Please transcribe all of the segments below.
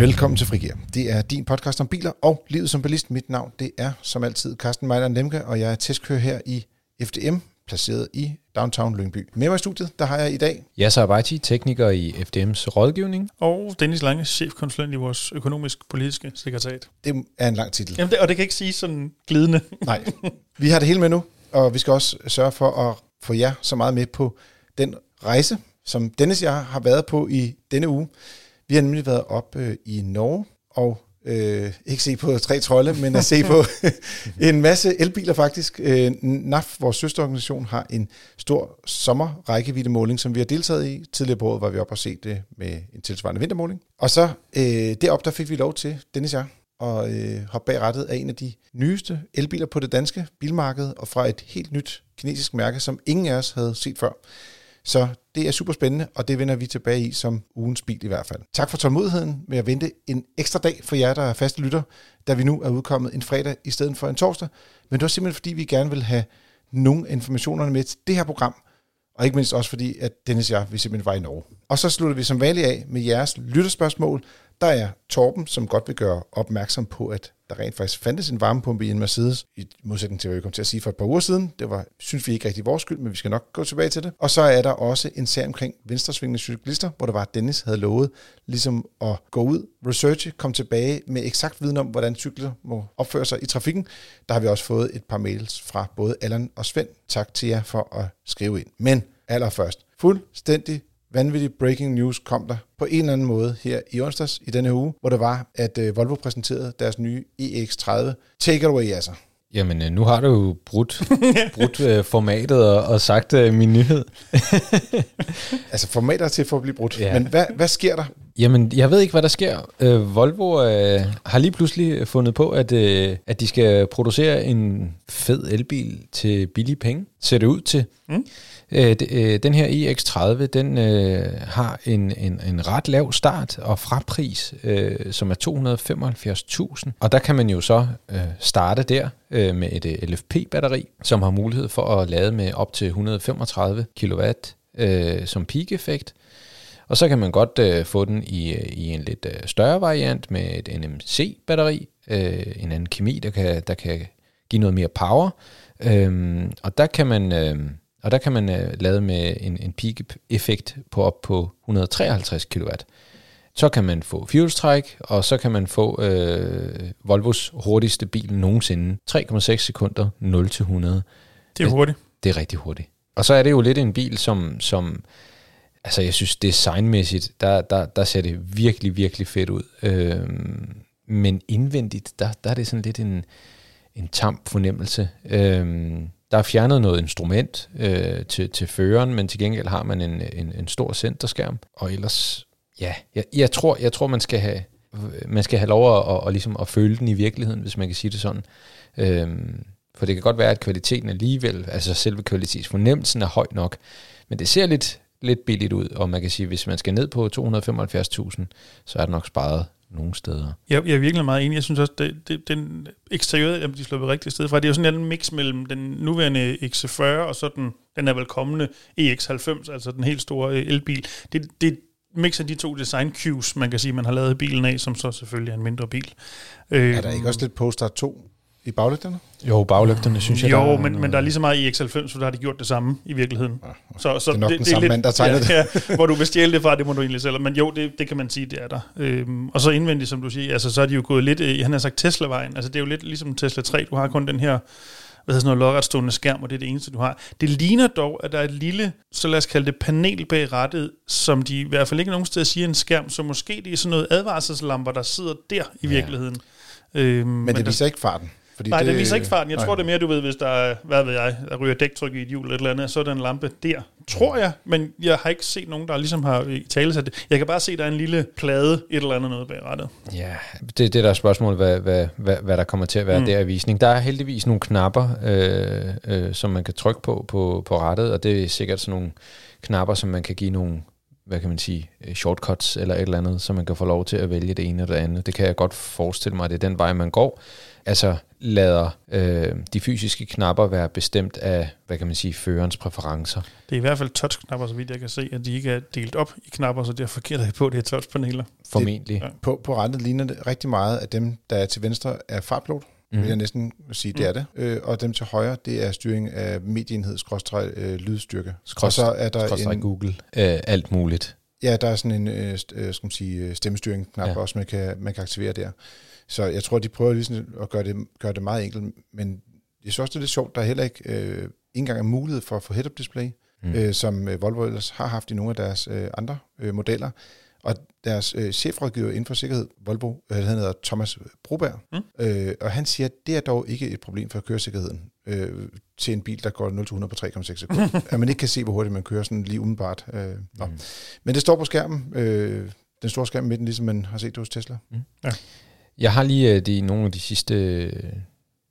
Velkommen til Frigir. Det er din podcast om biler og livet som bilist. Mit navn det er som altid Carsten Mejler Lemke, og jeg er testkører her i FDM, placeret i downtown Lyngby. Med mig i studiet, der har jeg i dag... Yasser Abaiti, tekniker i FDM's rådgivning. Og Dennis Lange, chefkonsulent i vores økonomisk-politiske sekretariat. Det er en lang titel. Jamen, det, og det kan ikke sige sådan glidende. Nej. Vi har det hele med nu, og vi skal også sørge for at få jer så meget med på den rejse, som Dennis og jeg har været på i denne uge. Vi har nemlig været op øh, i Norge og øh, ikke se på tre trolde, men at se på en masse elbiler faktisk. Øh, NAF, vores søsterorganisation, har en stor sommerrækkeviddemåling, som vi har deltaget i. Tidligere på året var vi op og se det med en tilsvarende vintermåling. Og så øh, derop der fik vi lov til, Dennis og jeg, at øh, hoppe bag rettet af en af de nyeste elbiler på det danske bilmarked, og fra et helt nyt kinesisk mærke, som ingen af os havde set før. Så det er super spændende, og det vender vi tilbage i som ugens bil i hvert fald. Tak for tålmodigheden med at vente en ekstra dag for jer, der er faste lytter, da vi nu er udkommet en fredag i stedet for en torsdag. Men det var simpelthen fordi, vi gerne vil have nogle informationerne med til det her program, og ikke mindst også fordi, at Dennis og jeg, vi simpelthen var i Norge. Og så slutter vi som vanligt af med jeres lytterspørgsmål. Der er Torben, som godt vil gøre opmærksom på, at der rent faktisk fandtes en varmepumpe i en Mercedes, i modsætning til, hvad vi kom til at sige for et par uger siden. Det var, synes vi ikke rigtig vores skyld, men vi skal nok gå tilbage til det. Og så er der også en sag omkring venstresvingende cyklister, hvor der var, at Dennis havde lovet ligesom at gå ud, researche, komme tilbage med eksakt viden om, hvordan cykler må opføre sig i trafikken. Der har vi også fået et par mails fra både Allan og Svend. Tak til jer for at skrive ind. Men allerførst, fuldstændig vanvittig breaking news kom der på en eller anden måde her i onsdags i denne uge, hvor det var, at uh, Volvo præsenterede deres nye EX30. Take it away, altså. Jamen, øh, nu har du jo brudt, brudt uh, formatet og, og sagt uh, min nyhed. altså, formatet er til for at blive brudt. Ja. Men hvad, hvad sker der? Jamen, jeg ved ikke, hvad der sker. Uh, Volvo uh, har lige pludselig fundet på, at, uh, at de skal producere en fed elbil til billige penge. Ser det ud til. Mm. Øh, øh, den her EX30, den øh, har en, en, en ret lav start og frapris, øh, som er 275.000. Og der kan man jo så øh, starte der øh, med et øh, LFP-batteri, som har mulighed for at lade med op til 135 kW øh, som peak-effekt. Og så kan man godt øh, få den i, øh, i en lidt øh, større variant med et NMC-batteri, øh, en anden kemi, der kan, der kan give noget mere power. Øhm, og der kan man... Øh, og der kan man øh, lade med en, en peak-effekt på op på 153 kW. Så kan man få fjulstræk, og så kan man få øh, Volvos hurtigste bil nogensinde. 3,6 sekunder, 0 til 100. Det er hurtigt. Det er rigtig hurtigt. Og så er det jo lidt en bil, som, som altså jeg synes designmæssigt, der, der, der ser det virkelig, virkelig fedt ud. Øh, men indvendigt, der, der er det sådan lidt en, en tam fornemmelse. Øh, der er fjernet noget instrument øh, til, til føreren, men til gengæld har man en, en, en stor centerskærm. Og ellers, ja, jeg, jeg, tror, jeg tror, man skal have, man skal have lov at, at, at, ligesom at føle den i virkeligheden, hvis man kan sige det sådan. Øhm, for det kan godt være, at kvaliteten alligevel, altså selve kvalitetsfornemmelsen er høj nok, men det ser lidt, lidt billigt ud, og man kan sige, at hvis man skal ned på 275.000, så er det nok sparet nogle steder. Jeg, jeg er virkelig meget enig. Jeg synes også, det, det, den eksteriøret, de slår på rigtigt sted fra. Det er jo sådan en mix mellem den nuværende X40 og så den, den er velkommende EX90, altså den helt store øh, elbil. Det, det mixer de to design cues, man kan sige, man har lavet bilen af, som så selvfølgelig er en mindre bil. Er der ikke også lidt Polestar 2 i baglygterne? Jo, baglygterne synes jeg, Jo, der men, men der er lige så meget i X90, så der har de gjort det samme i virkeligheden. Ja, så, så det er nok det, den det samme lidt, mand, der tegner ja, det. Ja, hvor du vil stjæle det fra, det må du egentlig selv. Men jo, det, det kan man sige, det er der. Øhm, og så indvendigt, som du siger, altså, så er de jo gået lidt, øh, han har sagt Tesla-vejen. Altså det er jo lidt ligesom Tesla 3, du har kun den her hvad hedder sådan noget lodretstående skærm, og det er det eneste, du har. Det ligner dog, at der er et lille, så lad os kalde det panel bag rattet, som de i hvert fald ikke nogen steder siger en skærm, så måske det er sådan noget advarselslamper, der sidder der i virkeligheden. Ja. Øhm, men, men det viser ikke farten. Fordi Nej, det, det viser ikke farten. Jeg nej. tror, det er mere, du ved, hvis der er, hvad ved jeg, der ryger dæktryk i et hjul eller et eller andet, så er der en lampe der. Tror jeg, men jeg har ikke set nogen, der ligesom har i tale det. Jeg kan bare se, der er en lille plade, et eller andet noget bag rettet. Ja, det, det der er spørgsmålet, hvad, hvad, hvad, hvad der kommer til at være mm. der i visning. Der er heldigvis nogle knapper, øh, øh, som man kan trykke på, på på rettet, og det er sikkert sådan nogle knapper, som man kan give nogle hvad kan man sige, øh, shortcuts eller et eller andet, så man kan få lov til at vælge det ene eller det andet. Det kan jeg godt forestille mig, at det er den vej, man går. Altså lader øh, de fysiske knapper være bestemt af, hvad kan man sige, førerens præferencer. Det er i hvert fald touchknapper, så vidt jeg kan se, at de ikke er delt op i knapper, så derfor gælder det på, at det er touchpaneler. Formentlig. Ja. På, på rettet ligner det rigtig meget af dem, der er til venstre, er fartpilot. Mm. vil jeg næsten sige, det er det. Øh, og dem til højre, det er styring af medieenhed, skråstrej, øh, lydstyrke. og så er der Skråstreg en, Google. Øh, alt muligt. Ja, der er sådan en øh, øh, skal man sige, øh, stemmestyring-knap Ja. også, man kan, man kan aktivere der. Så jeg tror, de prøver ligesom at gøre det, gøre det meget enkelt, men jeg synes også, det er lidt sjovt, der er heller ikke, øh, ikke engang er mulighed for at få head-up display, Mm. mm. øh, som øh, Volvo ellers har haft i nogle af deres øh, andre øh, modeller. Og deres øh, chefrådgiver inden for sikkerhed, Volvo, øh, han hedder Thomas Broberg, Mm. øh, og han siger, at det er dog ikke et problem for køresikkerheden øh, til en bil, der går 0-100 på 3,6 sekunder. at man ikke kan se, hvor hurtigt man kører sådan lige umiddelbart. Øh, nå. Mm. Men det står på skærmen, øh, den store skærm midten, ligesom man har set det hos Tesla. Jeg har lige øh, de, nogle af de sidste øh,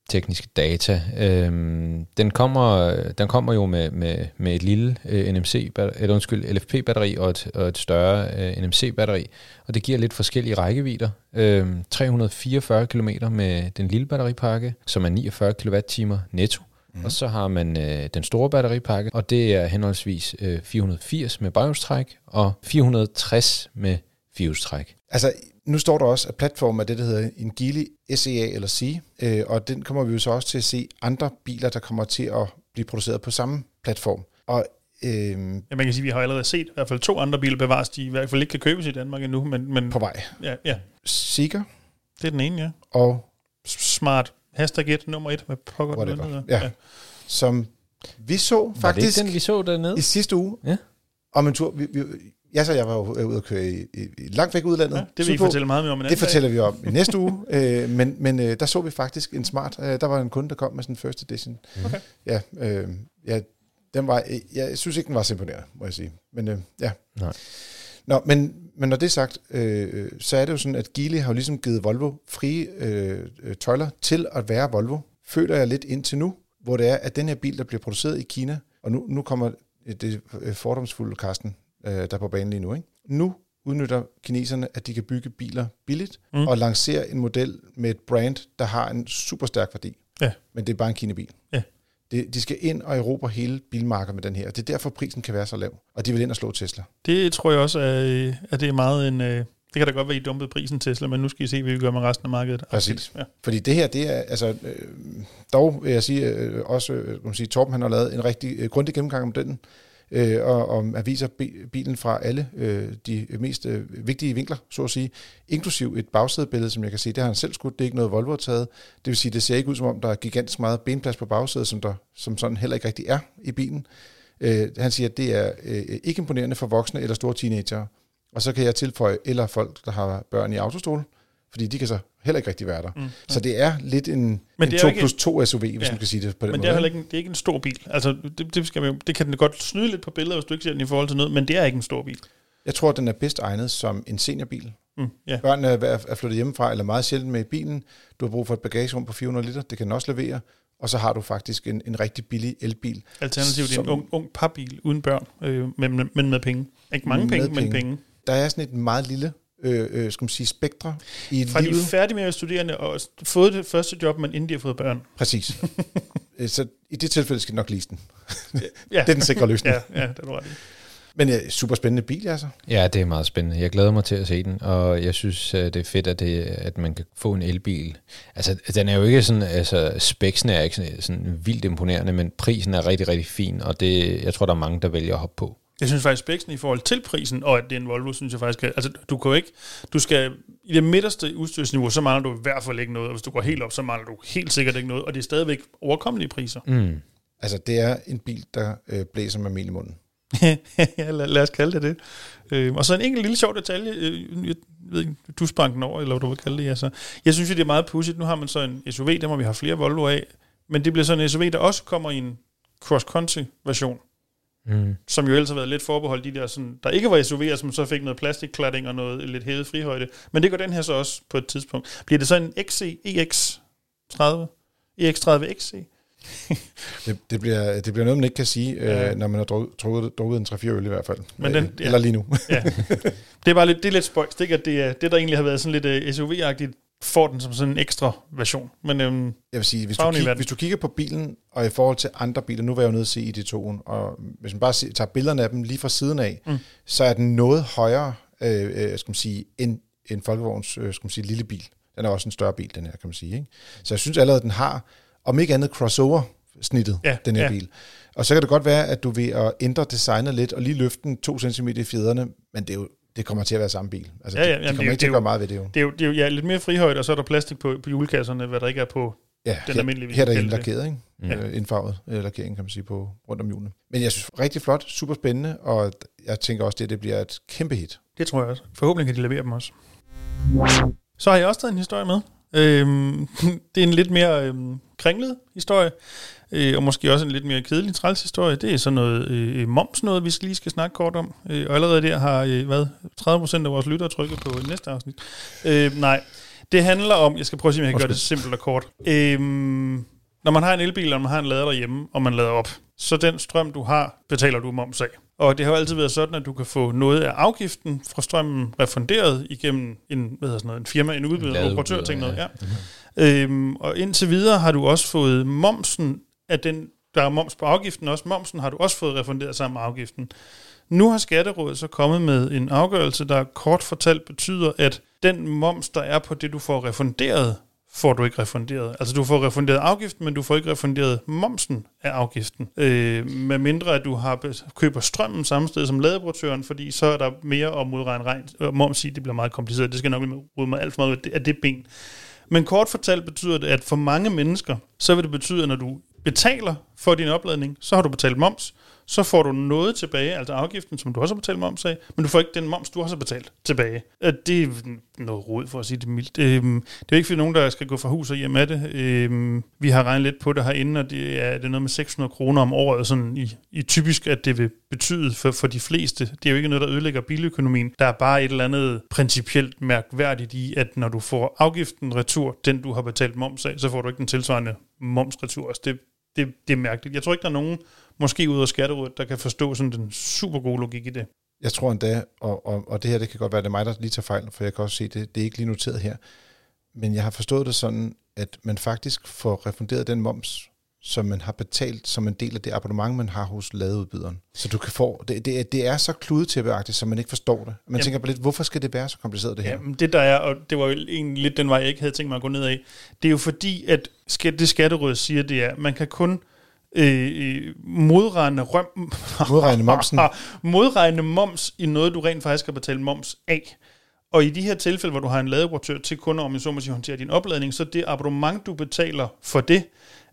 tekniske data. Øhm, den, kommer, den kommer jo med, med, med et lille øh, NMC, eller undskyld, LFP-batteri og et, og et større øh, NMC-batteri, og det giver lidt forskellige rækkevidder. Øhm, 344 km med den lille batteripakke, som er 49 kWh netto, Mm. Og så har man øh, den store batteripakke, og det er henholdsvis øh, 480 med baghjulstræk og 460 med firehjulstræk. Altså, nu står der også, at platformen er det, der hedder en Geely SEA eller C, øh, og den kommer vi jo så også til at se andre biler, der kommer til at blive produceret på samme platform. Og øh, Ja, man kan sige, at vi har allerede set i hvert fald to andre biler bevares, de i hvert fald ikke kan købes i Danmark endnu, men, men på vej. ja, ja, Seeker det er den ene, ja. og Smart hashtag 1, nummer 1 med pokker Whatever. noget. Ja. som vi så Var det faktisk ikke den, vi så dernede? i sidste uge Ja. om en tur. Vi, vi, jeg så jeg var jo ude at køre i, i, i langt væk udlandet. ja, det vil I sydpå. fortælle meget mere om Det fortæller vi om i næste uge, øh, men, men øh, der så vi faktisk en smart, øh, der var en kunde, der kom med sådan en first edition. Okay. Ja, øh, ja den var, øh, jeg synes ikke, den var så imponerende, må jeg sige. Men øh, ja. Nej. Nå, men, men når det er sagt, øh, så er det jo sådan, at Geely har jo ligesom givet Volvo frie øh, øh, tøjler til at være Volvo. Føler jeg lidt indtil nu, hvor det er, at den her bil, der bliver produceret i Kina, og nu, nu kommer det øh, fordomsfulde Karsten, øh, der er på banen lige nu, ikke? Nu udnytter kineserne, at de kan bygge biler billigt, Mm. og lancere en model med et brand, der har en super stærk værdi. Ja. Men det er bare en Kina-bil. Ja. Det, de skal ind og erobre hele bilmarkedet med den her, og det er derfor, prisen kan være så lav. Og de vil ind og slå Tesla. Det tror jeg også, er, at det er meget en... øh, Det kan da godt være, I dumpede prisen Tesla, men nu skal I se, hvad vi gør med resten af markedet. Præcis. Ja. Fordi det her, det er, altså, øh, dog vil jeg sige, øh, også, øh, kan man sige, Torben han har lavet en rigtig øh, grundig gennemgang om den, øh, og, og han viser bilen fra alle øh, de mest øh, vigtige vinkler, så at sige, inklusiv et bagsædebillede, som jeg kan se, det har han selv skudt, det er ikke noget Volvo har taget. Det vil sige, det ser ikke ud som om, der er gigantisk meget benplads på bagsædet, som der som sådan heller ikke rigtig er i bilen. Øh, han siger, at det er øh, ikke imponerende for voksne eller store teenagere. Og så kan jeg tilføje, eller folk, der har børn i autostol, fordi de kan så heller ikke rigtig være der. Mm. Så det er lidt en, Men en det er 2 jo ikke plus 2 SUV, hvis Ja. man kan sige det på den Men måde. det er, heller ikke en, det er ikke en stor bil. Altså, det, det, skal man, jo- det kan den godt snyde lidt på billeder, hvis du ikke ser den i forhold til noget, men det er ikke en stor bil. Jeg tror, den er bedst egnet som en seniorbil. Mm, ja. Børnene er er flyttet hjemmefra, eller meget sjældent med i bilen. Du har brug for et bagagerum på 400 liter, det kan den også levere. Og så har du faktisk en, en rigtig billig elbil. Alternativt er en Som- ung, ung papbil uden børn, øh, men, men med penge. Ikke mange Med penge, men penge. penge. Der er sådan et meget lille øh, øh, skal man sige, spektre i Fra de er livet. færdige med at være studerende og fået det første job, men inden de har fået børn. Præcis. Øh, så i det tilfælde skal du nok lease den. Ja, Det er den sikre løsning. ja, ja det er du ret i. Men ja, super spændende bil, altså. Ja, det er meget spændende. Jeg glæder mig til at se den, og jeg synes, øh, det er fedt, at, det, at man kan få en elbil. Altså, den er jo ikke sådan, altså, speksen er ikke sådan, sådan vildt imponerende, men prisen er rigtig, rigtig fin, og det, jeg tror, der er mange, der vælger at hoppe på. Jeg synes faktisk, spæksen i forhold til prisen, og at det er en Volvo, synes jeg faktisk, er, altså du kan jo ikke, du skal, i det midterste udstyrsniveau, så mangler du i hvert fald ikke noget, og hvis du går helt op, så mangler du helt sikkert ikke noget, og det er stadigvæk overkommelige priser. Mm. Altså, det er en bil, der øh, blæser med mel i munden. ja, lad, lad os kalde det det. Øh, og så en enkelt lille sjov detalje, øh, jeg ved ikke, du sprang den over, eller hvad du vil kalde det. Altså. Jeg synes jo, det er meget pudsigt. Nu har man så en SUV, der må vi have flere Volvo af, men det bliver sådan en SUV, der også kommer i en cross-country version, Mm. som jo ellers har været lidt forbeholdt de der, sådan, der ikke var SUV'er, som så fik noget plastikklatting og noget lidt hævet frihøjde. Men det går den her så også på et tidspunkt. Bliver det så en XC EX30? EX30 XC? det, det, bliver, det bliver noget, man ikke kan sige, Ja. øh, når man har drukket, drukket, en 3-4 øl i hvert fald. Men den- Øh, ja. Eller lige nu. Ja. Det er bare lidt, det er lidt spøjst, ikke? At det, er, det, der egentlig har været sådan lidt uh, SUV-agtigt, får den som sådan en ekstra version. Men øhm, Jeg vil sige, hvis du, kig, hvis du kigger på bilen, og i forhold til andre biler, nu var jeg jo nede at se i ID2'en, og hvis man bare se, tager billederne af dem lige fra siden af, Mm. så er den noget højere, øh, øh, skal man sige, end en Folkevogns øh, skal man sige, lille bil. Den er også en større bil, den her, kan man sige. Ikke? Så jeg synes allerede, den har, om ikke andet, crossover-snittet, Ja, den her ja. bil. Og så kan det godt være, at du vil at ændre designet lidt, og lige løfte den to cm i fjederne, men det, er jo, det kommer til at være samme bil. Altså, Ja, ja, jamen, de det er kommer jo- ikke det til at gøre meget ved det jo. det er jo, det er jo ja, lidt mere frihøjt, og så er der plastik på, på julekasserne, hvad der ikke er på. Ja, den her, almindelige, her er der det. indlakeret, ikke? Øh, indfarvet øh, lakering, kan man sige, på rundt om hjulene. Men jeg synes, rigtig flot, super spændende, og jeg tænker også, det, det bliver et kæmpe hit. Det tror jeg også. Forhåbentlig kan de levere dem også. Så har jeg også taget en historie med. Øhm, det er en lidt mere øhm, kringlet historie, øh, og måske også en lidt mere kedelig træls historie. Det er sådan noget øh, moms noget, vi skal lige skal snakke kort om. Øh, og allerede der har øh, hvad, 30% af vores lyttere trykket på næste afsnit. Øh, nej, det handler om, jeg skal prøve at se, om jeg kan gøre det simpelt og kort. Øhm, når man har en elbil, og man har en lader derhjemme, og man lader op, så den strøm, du har, betaler du moms af. Og det har jo altid været sådan, at du kan få noget af afgiften fra strømmen refunderet igennem en, hvad hedder sådan noget, en firma, en udbyder, en operatør, ting noget. ja. Øhm, og indtil videre har du også fået momsen af den, der er moms på afgiften også, momsen har du også fået refunderet sammen med afgiften. Nu har Skatterådet så kommet med en afgørelse, der kort fortalt betyder, at den moms, der er på det, du får refunderet, får du ikke refunderet. Altså du får refunderet afgiften, men du får ikke refunderet momsen af afgiften. Øh, med mindre at du har køber strømmen samme sted som ladeoperatøren, fordi så er der mere at modregne regn. Moms i, det bliver meget kompliceret. Det skal nok lige rydde mig alt for meget det- af det ben. Men kort fortalt betyder det, at for mange mennesker, så vil det betyde, at når du betaler for din opladning, så har du betalt moms, så får du noget tilbage, altså afgiften, som du også har betalt moms af, men du får ikke den moms, du også har betalt tilbage. Øh, det er noget rod, for at sige det mildt. Øh, det er jo ikke for nogen, der skal gå fra hus og hjem af det. Øh, vi har regnet lidt på det herinde, og det er, det er noget med 600 kroner om året, sådan i, i typisk, at det vil betyde for, for de fleste. Det er jo ikke noget, der ødelægger biløkonomien. Der er bare et eller andet principielt mærkværdigt i, at når du får afgiften retur, den du har betalt moms af, så får du ikke den tilsvarende momsretur. Altså det, det, det er mærkeligt. Jeg tror ikke, der er nogen, måske ud af skatterådet, der kan forstå sådan den super gode logik i det. Jeg tror endda, og, og, og det her, det kan godt være, det er mig, der lige tager fejl, for jeg kan også se, det, det er ikke lige noteret her, men jeg har forstået det sådan, at man faktisk får refunderet den moms, som man har betalt som en del af det abonnement, man har hos ladeudbyderen. Så du kan få, det, det, er- det er så kludetæppeagtigt, så man ikke forstår det. Man Jamen. tænker på lidt, hvorfor skal det være så kompliceret det her? Ja, men det der er, og det var jo egentlig lidt den vej, jeg ikke havde tænkt mig at gå ned af, det er jo fordi, at det skatteråd siger, det er, at man kan kun øh, øh, modregne, røm, Modregne momsen. modregne moms i noget, du rent faktisk har betalt moms af. Og i de her tilfælde, hvor du har en ladeoperatør til kunder, om jeg så må sige, håndtere din opladning, så det abonnement, du betaler for det,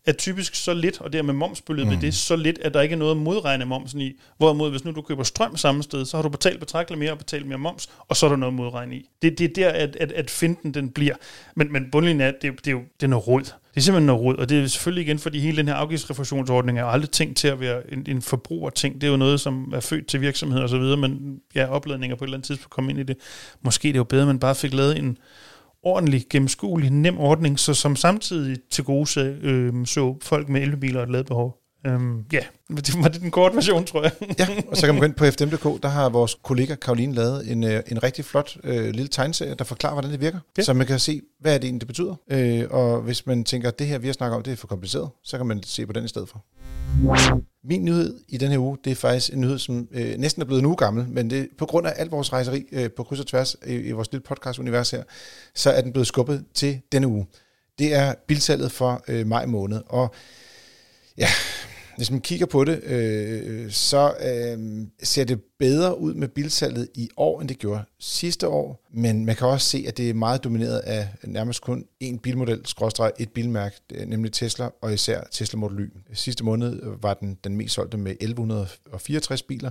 er typisk så lidt, og dermed momsbeløbet, mm. det er så lidt, at der ikke er noget at modregne momsen i. Hvorimod, hvis nu du køber strøm samme sted, så har du betalt betragteligt mere og betalt mere moms, og så er der noget at modregne i. Det, det er der, at, at, at finden den bliver. Men, men bundlinjen er, det, er jo- det, er jo det er noget råd. Det er simpelthen noget råd, og det er selvfølgelig igen, fordi hele den her afgiftsrefusionsordning er jo aldrig tænkt til at være en, en forbrugerting. Det er jo noget, som er født til virksomheder og så videre, men ja, opladninger på et eller andet tidspunkt komme ind i det. Måske det er jo bedre, at man bare fik lavet en ordentlig, gennemskuelig, nem ordning, så som samtidig til gode øh, så folk med elbiler og et ladbehov. Øhm, ja, det var det den korte version, tror jeg. Ja, og så kan man gå ind på FDM.dk, der har vores kollega Karoline lavet en, øh, en rigtig flot øh, lille tegneserie, der forklarer, hvordan det virker. Ja. Så man kan se, hvad er det egentlig, det betyder. Øh, og hvis man tænker, at det her, vi har snakket om, det er for kompliceret, så kan man se på den i stedet for. Min nyhed i den her uge, det er faktisk en nyhed, som øh, næsten er blevet en uge gammel, men det, på grund af alt vores rejseri øh, på kryds og tværs i, i vores lille podcast-univers her, så er den blevet skubbet til denne uge. Det er bilsalget for øh, maj måned, og ja, hvis man kigger på det, øh, så øh, ser det bedre ud med bilsalget i år, end det gjorde sidste år. Men man kan også se, at det er meget domineret af nærmest kun én bilmodel, skråstreg et bilmærke, nemlig Tesla, og især Tesla Model Y. Sidste måned var den den mest solgte med 1164 biler.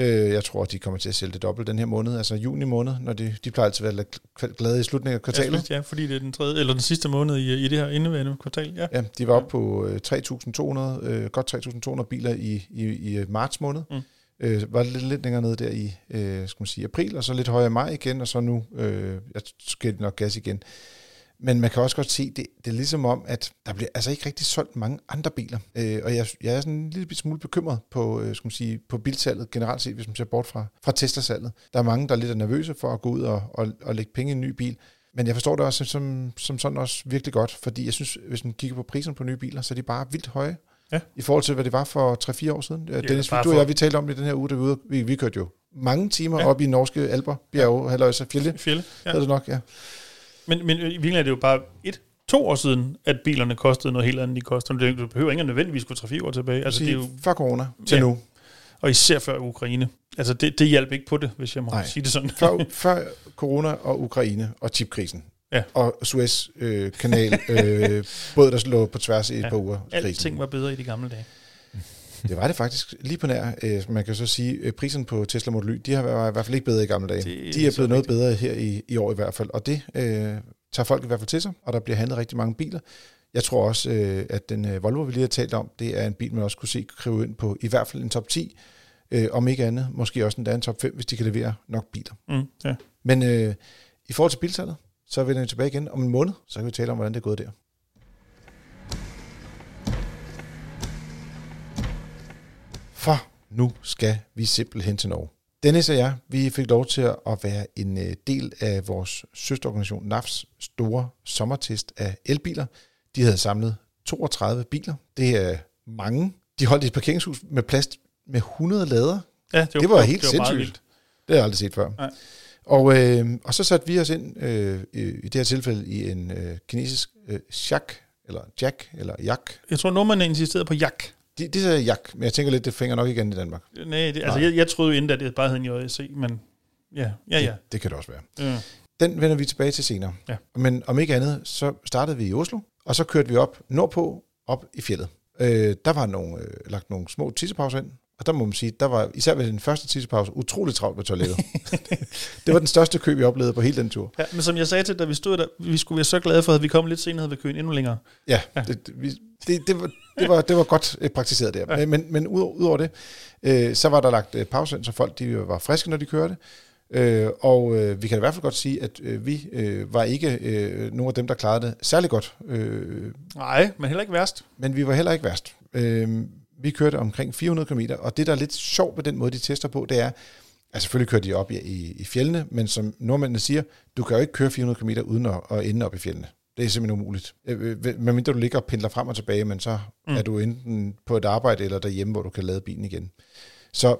Øh, jeg tror, de kommer til at sælge det dobbelt den her måned, altså juni måned, når de, de plejer altid at være glade i slutningen af kvartalet. Ja, fordi det er den tredje, eller den sidste måned i, i det her indeværende kvartal. Ja. Ja, de var oppe på øh, 3.200, øh, godt 3.200 biler i, i, i øh, marts måned. Mm. Øh, var lidt, lidt længere nede der i øh, skal man sige, april, og så lidt højere i maj igen, og så nu øh, jeg skal det nok gas igen. Men man kan også godt se, det, det er ligesom om, at der bliver altså ikke rigtig solgt mange andre biler. Øh, og jeg, jeg er sådan en lille smule bekymret på, øh, skal man sige, på bilsalget generelt set, hvis man ser bort fra, fra Tesla-salget. Der er mange, der er lidt nervøse for at gå ud og, og, og lægge penge i en ny bil. Men jeg forstår det også som, som sådan også virkelig godt, fordi jeg synes, hvis man kigger på priserne på nye biler, så er de bare vildt høje. Ja. I forhold til, hvad det var for 3-4 år siden. Ja, Dennis, bare du og jeg, vi talte om det i den her uge, da vi, vi, vi kørte jo mange timer Ja. op i norske alber, bjerge, ja. halvøjse, fjelle, Fjelle. ja. Det nok, ja. Men, men i virkeligheden er det jo bare et, to år siden, at bilerne kostede noget helt andet, de koster. du behøver ikke nødvendigvis gå 3-4 år tilbage. Altså, det er jo, Før corona til Ja. nu. og især før Ukraine. Altså, det, det hjalp ikke på det, hvis jeg må Nej. sige det sådan. Før, før corona og Ukraine og chipkrisen. Ja. Og Suez-kanal, øh, kanal, øh, båd, der lå på tværs i et Ja. par uger. Alting var bedre i de gamle dage. Det var det faktisk lige på nær. Øh, man kan så sige, øh, priserne på Tesla Model Y, de har været i hvert fald ikke bedre i gamle dage. Det er de er blevet noget rigtigt. bedre her i, i år i hvert fald, og det øh, tager folk i hvert fald til sig, og der bliver handlet rigtig mange biler. Jeg tror også, øh, at den øh, Volvo, vi lige har talt om, det er en bil, man også kunne se kræve ind på i hvert fald en top 10, øh, om ikke andet, måske også en top 5, hvis de kan levere nok biler. Mm, ja. Men øh, i forhold til bilsalget, så vender vi tilbage igen om en måned, så kan vi tale om, hvordan det er gået der. For nu skal vi simpelthen til Norge. Dennis og jeg, vi fik lov til at være en øh, del af vores søsterorganisation NAFs store sommertest af elbiler. De havde samlet 32 biler. Det er mange. De holdt i et parkeringshus med plads med 100 lader. ja Det var helt det var sindssygt. vildt. Det har jeg aldrig set før. Nej. Og, øh, og så satte vi os ind øh, i, det her tilfælde i en øh, kinesisk øh, jak, eller jack, eller jak. Jeg tror, nordmændene insisterede på jak. De, de sagde jak, men jeg tænker lidt, det fænger nok igen i Danmark. Nej, det, altså, Nej. jeg, jeg troede jo inden, at det bare hed en JSC, men ja, ja, ja. Det, det kan det også være. ja. Den vender vi tilbage til senere. Ja. Men om ikke andet, så startede vi i Oslo, og så kørte vi op nordpå, op i fjellet. Øh, der var nogle, øh, lagt nogle små tissepauser ind, og der må man sige, der var især ved den første tissepause utroligt travlt på toilettet. det var den største kø, vi oplevede på hele den tur. ja. Men som jeg sagde til, da vi stod der, vi skulle være så glade for, at vi kom lidt senere, havde vi køen endnu længere. Ja, ja. Det, det, det, det, var, det, var, det var godt øh, praktiseret der. Ja. Men, men ud, ud det, øh, så var der lagt øh, pause ind, så folk de var friske, når de kørte. Øh, og øh, vi kan i hvert fald godt sige, at øh, vi øh, var ikke øh, nogle af dem, der klarede det særlig godt. Øh, Nej, men heller ikke værst. men vi var heller ikke værst. Øh, vi kørte omkring 400 km, og det, der er lidt sjovt ved den måde, de tester på, det er, at selvfølgelig kører de op i, i, i fjellene, men som nordmændene siger, du kan jo ikke køre 400 km uden at, at ende op i fjellene. Det er simpelthen umuligt. Øh, øh, Medmindre du ligger og pendler frem og tilbage, men så mm. er du enten på et arbejde eller derhjemme, hvor du kan lade bilen igen. Så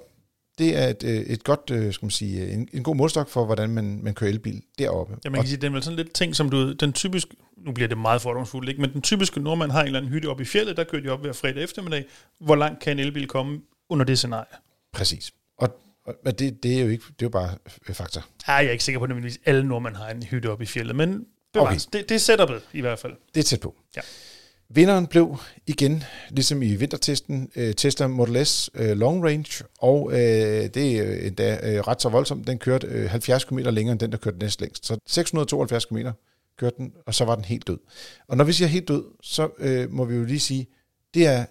det er et, øh, et godt, øh, skal man sige, en, en god målstok for, hvordan man, man kører elbil deroppe. Ja, man Og kan sige, det er vel sådan lidt ting, som du, den typiske, nu bliver det meget fordomsfuldt, ikke? men den typiske nordmand har en eller anden hytte oppe i fjellet, der kører de op hver fredag eftermiddag. Hvor langt kan en elbil komme under det scenarie? Præcis. Og, og det, det er jo ikke, det er jo bare fakta. Ej, jeg er ikke sikker på, at alle nordmænd har en hytte oppe i fjellet, men bevares. Okay. Det, det er setup'et i hvert fald. Det er tæt på. Ja. Vinderen blev igen, ligesom i vintertesten, øh, Tesla Model S øh, Long Range, og øh, det er endda øh, ret så voldsomt. Den kørte øh, 70 km længere end den, der kørte næst længst. Så 672 km kørte den, og så var den helt død. Og når vi siger helt død, så øh, må vi jo lige sige, det er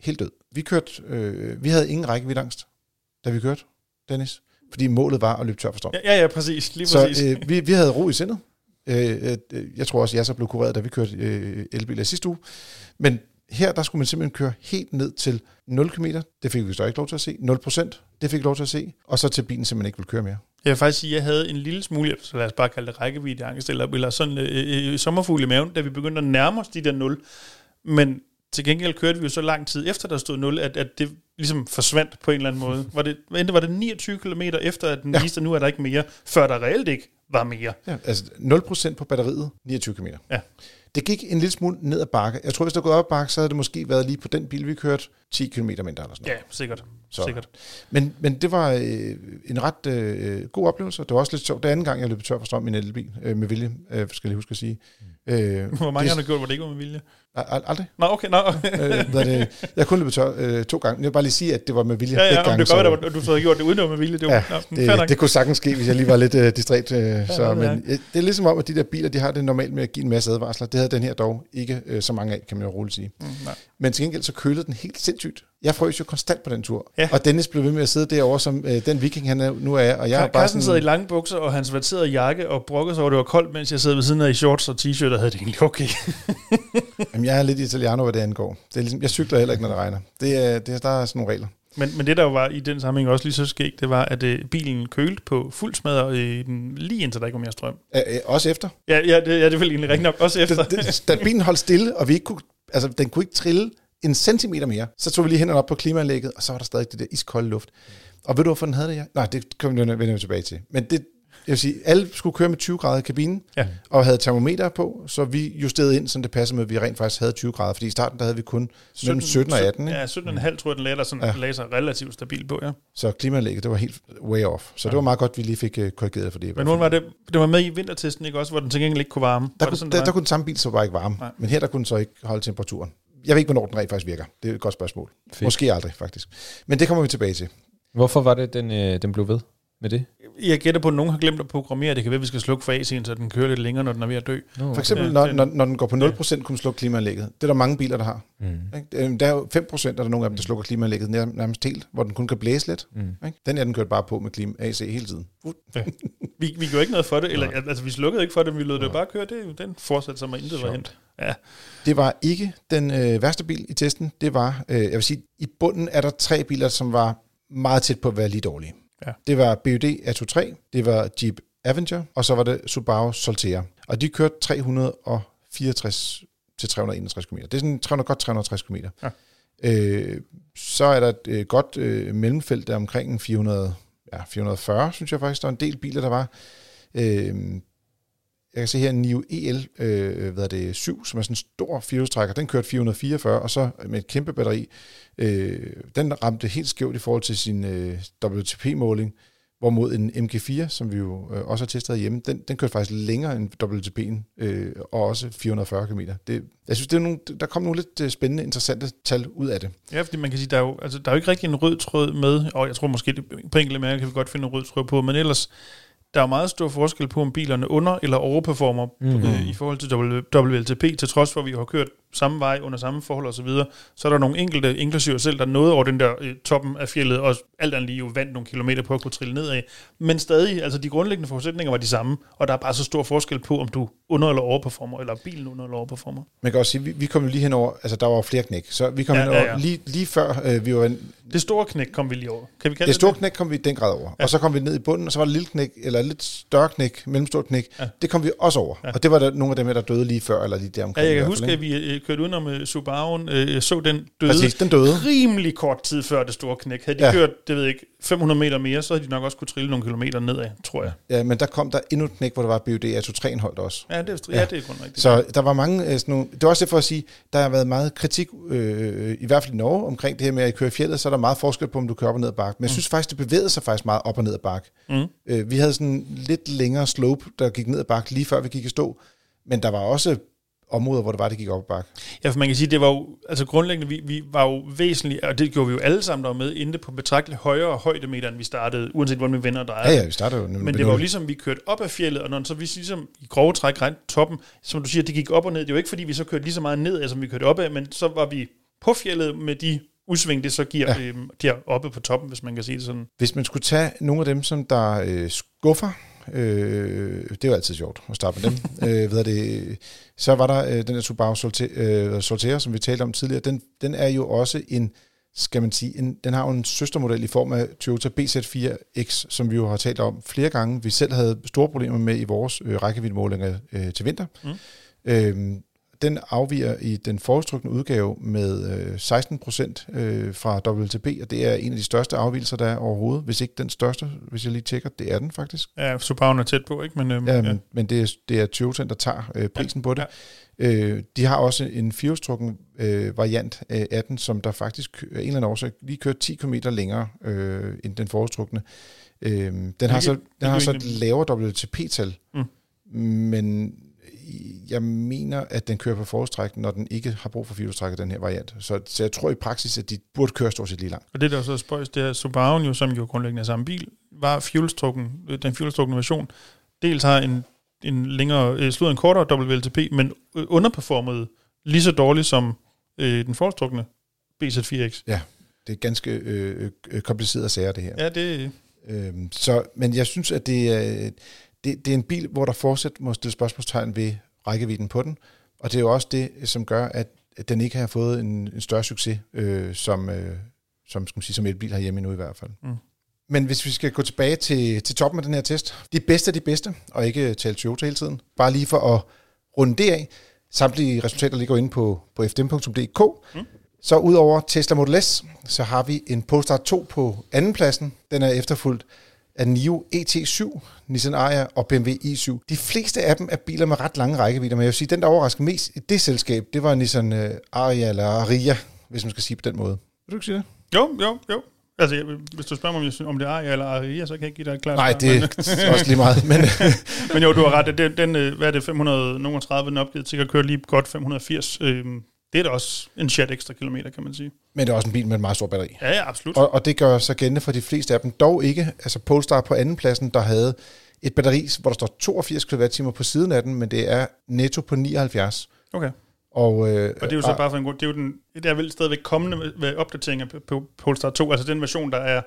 helt død. Vi kørte, øh, vi havde ingen rækkeviddeangst, da vi kørte, Dennis, fordi målet var at løbe tør for strøm. Ja, ja, ja præcis. Lige Så præcis. øh, vi, vi havde ro i sindet. Øh, øh, jeg tror også, jeg så blev kureret, da vi kørte øh, elbiler sidste uge. Men her, der skulle man simpelthen køre helt ned til 0 km. Det fik vi så ikke lov til at se. 0 procent, det fik vi lov til at se. Og så til bilen simpelthen ikke vil køre mere. Jeg vil faktisk sige, at jeg havde en lille smule, så lad os bare kalde det rækkeviddeangst, eller, eller sådan øh, øh, sommerfugl i maven, da vi begyndte at nærme os de der 0. Men til gengæld kørte vi jo så lang tid efter, der stod 0, at, at det ligesom forsvandt på en eller anden måde. Var det, var det 29 km efter, at den ja. viste, at nu er der ikke mere, før der reelt ikke var mere. Ja, altså 0 procent på batteriet, 29 km. Ja. Det gik en lille smule ned ad bakke. Jeg tror, hvis der gået op ad bakke, så havde det måske været lige på den bil, vi kørte 10 km mindre eller sådan noget. Ja, sikkert. Så- sikkert. Men, men det var øh, en ret øh, god oplevelse. Det var også lidt sjovt. Det anden gang, jeg løb tør for strøm i en elbil, øh, med vilje, øh, skal jeg lige huske at sige. Øh, Hvor mange det- har du gjort, hvor det ikke var med vilje? Ald- aldrig. Nå, okay, nå. øh, er det, jeg har kun løbet tør øh, to gange. Jeg vil bare lige sige, at det var med vilje ja, ja, gange. det så- gør, at du så havde gjort det uden være med vilje. Det, var, Ja, ja, nå, det, det kunne sagtens ske, hvis jeg lige var lidt øh, distræt. Øh, så, ja. men øh, det er ligesom om, at de der biler, de har det normalt med at give en masse advarsler. Det havde den her dog ikke øh, så mange af, kan man jo roligt sige. Mm, nej. Men til gengæld så kølede den helt sindssygt. Jeg frøs jo konstant på den tur. Ja. Og Dennis blev ved med at sidde derovre, som øh, den viking, han er, nu er. Og jeg er Jeg bare Carsten sad i sådan, lange bukser og hans vatterede jakke og brokkede sig over, det var koldt, mens jeg sad ved siden af i shorts og t-shirt og havde det egentlig okay. jamen, jeg er lidt italiano, hvad det angår. Det er ligesom, jeg cykler heller ikke, når det regner. Det er, det er, der er sådan nogle regler. Men, men det, der var i den sammenhæng også lige så skægt, det var, at øh, bilen kølte på fuld smadre øh, lige indtil der ikke var mere strøm. Øh, øh, også efter. Ja, ja, det, ja, det er vel egentlig rigtigt nok. Også efter. Det, det, da bilen holdt stille, og vi ikke kunne, altså, den kunne ikke trille en centimeter mere, så tog vi lige hænderne op på klimaanlægget, og så var der stadig det der iskolde luft. Og ved du, hvorfor den havde det her? Nej, det kommer vi vende tilbage til. Men det, jeg vil sige, alle skulle køre med 20 grader i kabinen, Ja. og havde termometer på, så vi justerede ind, så det passede med, at vi rent faktisk havde 20 grader, fordi i starten der havde vi kun mellem 17 og 18, ikke? Ja, 17,5 tror jeg, den lagde, der sådan, Ja. ja. lagde sig relativt stabil på, ja. så klimaanlægget, det var helt way off. Så det var meget godt, at vi lige fik uh, korrigeret for det. Men nu var det, det var med i vintertesten, ikke også, hvor den til gengæld ikke kunne varme. Der, var kunne, sådan, der, der var? kunne den samme bil så bare ikke varme, Nej. men her der kunne den så ikke holde temperaturen. Jeg ved ikke, hvornår den rent faktisk virker. Det er et godt spørgsmål. Fedt. Måske aldrig, faktisk. Men det kommer vi tilbage til. Hvorfor var det, den, øh, den blev ved med det? Jeg gætter på, at nogen har glemt at programmere. Det kan være, at vi skal slukke for AC'en, så den kører lidt længere, når den er ved at dø. Nå, For eksempel, Ja, når, det- når, når den går på 0%, kunne den slukke klimaanlægget. Det er der mange biler, der har. Mm. Ikke? Øh, Der er jo 5% er der nogle af dem, der slukker klimaanlægget nær- nærmest helt, hvor den kun kan blæse lidt. Mm. Ikke? Den er den kørt bare på med klima AC hele tiden. Vi, vi gjorde ikke noget for det, eller altså, vi slukkede ikke for det, men vi lod det jo bare køre. Det, den fortsatte som om intet var hent. Ja, Det var ikke den øh, værste bil i testen. Det var, øh, jeg vil sige, i bunden er der tre biler, som var meget tæt på at være lige dårlige. Ja. Det var BUD A23, det var Jeep Avenger, og så var det Subaru Solterra. Og de kørte 364 til 361 km. Det er sådan 300, godt 360 km. Ja. Øh, så er der et øh, godt øh, mellemfelt der omkring en 400, ja, 440, synes jeg faktisk, der var en del biler, der var. Øh, jeg kan se her en NIO EL øh, hvad er det, 7, som er sådan en stor firehjulstrækker. Den kørte 444, og så med et kæmpe batteri. Øh, den ramte helt skævt i forhold til sin øh, WTP-måling, hvorimod en MG4, som vi jo øh, også har testet hjemme, den, den kørte faktisk længere end WTP'en, øh, og også 440 km. Det, jeg synes, det er nogle, der kom nogle lidt øh, spændende, interessante tal ud af det. Ja, fordi man kan sige, der er jo, altså, der er jo ikke rigtig en rød tråd med, og jeg tror måske det, på enkelte mærker kan vi godt finde en rød tråd på, men ellers, der er meget stor forskel på, om bilerne under- eller overperformer mm. øh, i forhold til WLTP, til trods for, at vi har kørt samme vej under samme forhold osv., så, videre, så er der nogle enkelte, inklusive selv, der nåede over den der øh, toppen af fjellet, og alt andet lige jo vandt nogle kilometer på at kunne trille nedad. Men stadig, altså de grundlæggende forudsætninger var de samme, og der er bare så stor forskel på, om du under- eller overperformer, eller bilen under- eller overperformer. Man kan også sige, vi, vi kom lige hen over, altså der var flere knæk, så vi kom Ja, ja, hen ja, ja. lige, lige før øh, vi var en, Det store knæk kom vi lige over. Kan vi kalde Det det store knæk kom vi i den grad over. Ja. Og så kom vi ned i bunden, og så var der lille knæk, eller lidt større knæk, mellemstort knæk. Ja. Det kom vi også over. Ja. Og det var der nogle af dem, her, der døde lige før, eller lige der omkring. Ja, jeg kan huske, at vi øh, kørte udenom uh, Subaru'en, øh, så den døde Præcis, den døde. rimelig kort tid før det store knæk. Havde de Ja. kørt, det ved jeg ikke, 500 meter mere, så havde de nok også kunne trille nogle kilometer nedad, tror jeg. Ja, men der kom der endnu et knæk, hvor der var BUD A23 holdt også. Ja, det er, ja. Ja. det er kun rigtigt. Så der var mange øh, sådan nogle, det var også det for at sige, der har været meget kritik, øh, i hvert fald i Norge, omkring det her med at køre i fjellet, så er der meget forskel på, om du kører op og ned ad bakke. Men jeg synes faktisk, det bevægede sig faktisk meget op og ned ad bakke. Mm. Øh, vi havde sådan lidt længere slope, der gik ned ad bakke, lige før vi gik i stå. Men der var også områder, hvor det var, det gik op bakke. Ja, for man kan sige, det var jo, altså grundlæggende, vi, vi var jo væsentligt, og det gjorde vi jo alle sammen der var med, inde på betragteligt højere højdemeter, end vi startede, uanset hvordan vi vender og drejer. Ja, ja, vi startede jo. Men det var jo ligesom, vi kørte op ad fjellet, og når så vi ligesom i grove træk rent toppen, som du siger, det gik op og ned. Det er jo ikke, fordi vi så kørte lige så meget ned, som vi kørte op ad, men så var vi på fjellet med de udsving, det så giver Ja. øhm, der oppe på toppen, hvis man kan sige det sådan. Hvis man skulle tage nogle af dem, som der øh, skuffer, øh, det jo altid sjovt at starte med dem, øh, ved det, så var der øh, den der Subaru Solte, øh, Solterra, som vi talte om tidligere, den, den er jo også en, skal man sige, en, den har jo en søstermodel i form af Toyota BZ4X, som vi jo har talt om flere gange. Vi selv havde store problemer med i vores øh, rækkeviddemålinger øh, til vinter. Mm. Øh, den afviger i den foretrukne udgave med øh, 16 procent øh, fra WLTP, og det er en af de største afvielser, der er overhovedet. Hvis ikke den største, hvis jeg lige tjekker, det er den faktisk. Ja, Subaru'en er tæt på, ikke? Men, øhm, Ja, ja. men, men det, er, det er Toyota, der tager øh, prisen ja, på det. Ja. Øh, de har også en firehjulstrukken øh, variant øh, af den, som der faktisk af en eller anden årsag lige kører 10 km længere øh, end den foretrukne. Øh, den har så, den har så et lavere WLTP-tal, Mm. men jeg mener, at den kører på forstræk, når den ikke har brug for firehjulstræk den her variant. Så, så jeg tror i praksis, at de burde køre stort set lige langt. Og det der er så spøjs, det er Subaru, jo, som jo grundlæggende er samme bil, var fuelstrukken, den fuelstrukne version, dels har en, en længere, øh, slået en kortere WLTP, men underperformede lige så dårligt som øh, den forstrukne BZ4X. Ja, det er ganske øh, øh, kompliceret sager, det her. Ja, det... Øhm, så, men jeg synes, at det er, det, det er en bil, hvor der fortsat må stille spørgsmålstegn ved rækkevidden på den, og det er jo også det, som gør, at, at den ikke har fået en, en større succes, øh, som, øh, som, skal man sige, som elbil herhjemme nu i hvert fald. Mm. Men hvis vi skal gå tilbage til, til toppen af den her test, de bedste af de bedste, og ikke tale Toyota hele tiden, bare lige for at runde det af, samtlige resultater ligger inde på, på fdm.dk, mm. Så udover Tesla Model S, så har vi en Polestar 2 på andenpladsen. Den er efterfulgt af NIO ET7, Nissan Ariya og BMW i7. De fleste af dem er biler med ret lange rækkevidder, men jeg vil sige, den der overraskede mest i det selskab, det var Nissan uh, Ariya eller Ariya, hvis man skal sige på den måde. Vil du ikke sige det? Jo, jo, jo. Altså, hvis du spørger mig, om det er Ariya eller Ariya, så kan jeg ikke give dig et klart Nej, det er også lige meget. Men, men jo, du har ret. Den, den, øh, hvad er det, 530, den opgivet til at køre lige godt 580. Øhm, det er da også en chat ekstra kilometer, kan man sige. Men det er også en bil med en meget stor batteri. Ja, ja, absolut. Og, og det gør sig gældende for de fleste af dem. Dog ikke, altså Polestar på andenpladsen, der havde et batteri, hvor der står 82 kWh på siden af den, men det er netto på 79. Okay. Og, øh, og det er jo så bare for en grund, det er jo den, det er vel stadigvæk kommende ved opdateringer på Polestar 2, altså den version, der er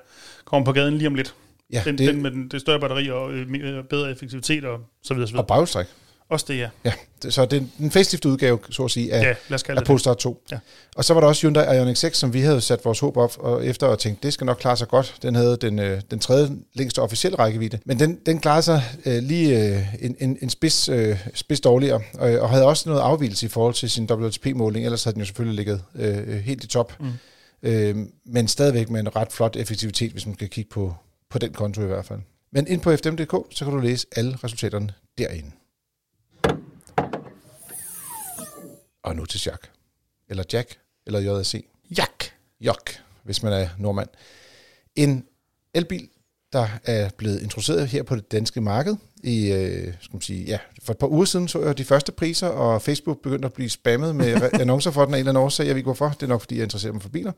kommer på gaden lige om lidt. Ja, den, det, den med den, det større batteri og øh, bedre effektivitet og så videre. Så videre. Og bagstræk. Også det, ja. Ja, det, så det er en facelift udgave, så at sige, af, ja, lad os af Polestar 2. Ja. Og så var der også Hyundai Ioniq 6, som vi havde sat vores håb op og efter og tænkt, det skal nok klare sig godt. Den havde den, øh, den tredje længste officielle rækkevidde. Men den, den klarede sig øh, lige øh, en, en, en spids, øh, spids dårligere, og, og havde også noget afvielse i forhold til sin WLTP-måling, ellers havde den jo selvfølgelig ligget øh, helt i top. Mm. Øh, men stadigvæk med en ret flot effektivitet, hvis man skal kigge på, på den konto i hvert fald. Men ind på fdm.dk, så kan du læse alle resultaterne derinde. Og nu til Jack. Eller Jack, eller JC. Jack. Jack, hvis man er nordmand. En elbil, der er blevet introduceret her på det danske marked. I, øh, skal man sige, ja, for et par uger siden så jeg de første priser, og Facebook begyndte at blive spammet med annoncer for den af en eller anden årsag. Jeg ved ikke hvorfor. Det er nok, fordi jeg interesserer mig for biler.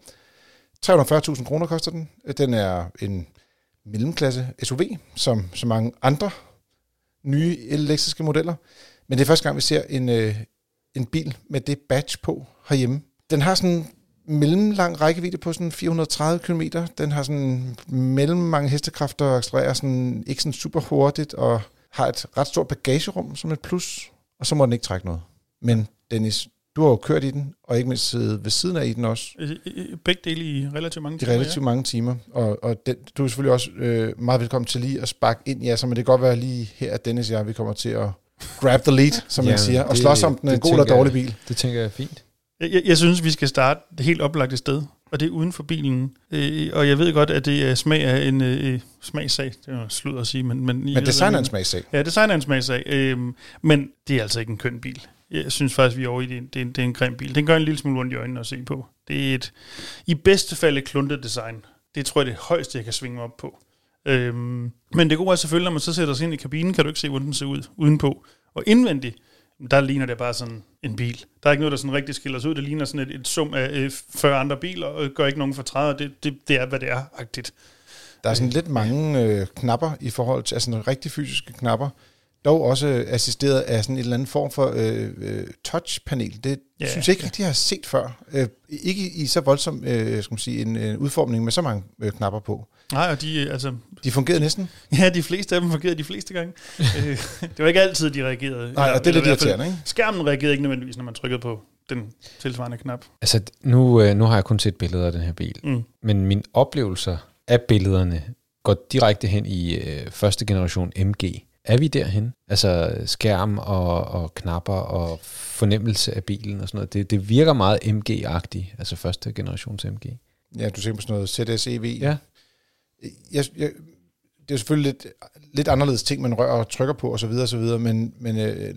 340.000 kroner koster den. Den er en mellemklasse SUV, som så mange andre nye elektriske modeller. Men det er første gang, vi ser en, øh, en bil med det badge på herhjemme. Den har sådan mellemlang rækkevidde på sådan 430 km. Den har sådan mellem mange hestekræfter og accelererer sådan, ikke sådan super hurtigt og har et ret stort bagagerum som et plus. Og så må den ikke trække noget. Men Dennis, du har jo kørt i den, og ikke mindst siddet ved siden af i den også. Begge dele i relativt mange timer. I relativt ja. mange timer. Og, og den, du er selvfølgelig også øh, meget velkommen til lige at sparke ind i ja, så men det kan godt være lige her, at Dennis og jeg, vi kommer til at grab the lead, som ja, man siger, og slås om den en god eller dårlig bil. Det tænker jeg er fint. Jeg, jeg, jeg synes, vi skal starte det helt oplagte sted, og det er uden for bilen. Øh, og jeg ved godt, at det er smag af en øh, smagssag. Det er slud at sige, men... Men, men design er en smagssag. Ja, design er en smagssag. Øh, men det er altså ikke en køn bil. Jeg synes faktisk, vi er over i det. Det er, en, det er en grim bil. Den gør en lille smule ondt i øjnene at se på. Det er et, i bedste fald et kluntet design. Det tror jeg det højeste, jeg kan svinge op på. Øhm, men det gode er selvfølgelig, når man så sætter sig ind i kabinen, kan du ikke se, hvordan den ser ud udenpå. Og indvendigt, der ligner det bare sådan en bil. Der er ikke noget, der sådan rigtig skiller sig ud. Det ligner sådan et, et sum af 40 øh, andre biler, og gør ikke nogen fortræder. Det, det, det er, hvad det er, agtigt. Der er sådan lidt mange øh, knapper i forhold til, altså nogle rigtig fysiske knapper, dog også assisteret af sådan en eller anden form for øh, øh, touchpanel. Det ja, synes jeg ikke ja. rigtig, jeg har set før. Øh, ikke i så voldsom øh, skal man sige, en, en udformning med så mange øh, knapper på. Nej, og de, altså... De fungerede næsten? Ja, de fleste af dem fungerede de fleste gange. Øh, det var ikke altid, de reagerede. Nej, og det er lidt irriterende, ikke? Skærmen reagerede ikke nødvendigvis, når man trykkede på den tilsvarende knap. Altså, nu, øh, nu har jeg kun set billeder af den her bil, mm. men mine oplevelser af billederne går direkte hen i øh, første generation MG. Er vi derhen? Altså skærm og, og knapper og fornemmelse af bilen og sådan noget. Det, det virker meget MG-agtigt, altså første generations MG. Ja, du ser på sådan noget ZSEV. Ja jeg, jeg, det er selvfølgelig lidt, lidt anderledes ting, man rører og trykker på osv., osv. men, men øh,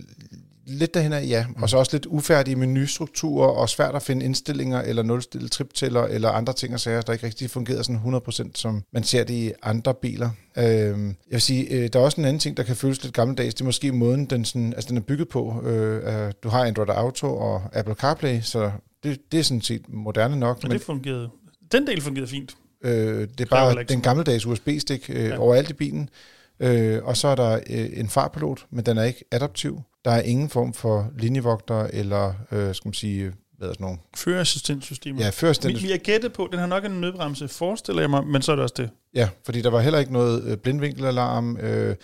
lidt derhen af, ja. Mm. Og så også lidt ufærdige menustrukturer, og svært at finde indstillinger, eller nulstille triptæller, eller andre ting og sager, der ikke rigtig fungerer sådan 100%, som man ser det i andre biler. Øh, jeg vil sige, øh, der er også en anden ting, der kan føles lidt gammeldags. Det er måske måden, den, sådan, altså, den er bygget på. Øh, du har Android Auto og Apple CarPlay, så det, det er sådan set moderne nok. Og men, det fungerede. Den del fungerede fint. Øh, det er bare den gammeldags USB-stik øh, Ja. overalt i bilen. Øh, og så er der øh, en farpilot, men den er ikke adaptiv. Der er ingen form for linjevogter eller, øh, skal man sige, hvad er sådan nogle, Førerassistentsystemer. ja, Vi, førerstændigt. vi har gættet på, den har nok en nødbremse, forestiller jeg mig, men så er det også det. Ja, fordi der var heller ikke noget øh, blindvinkelalarm. Øh,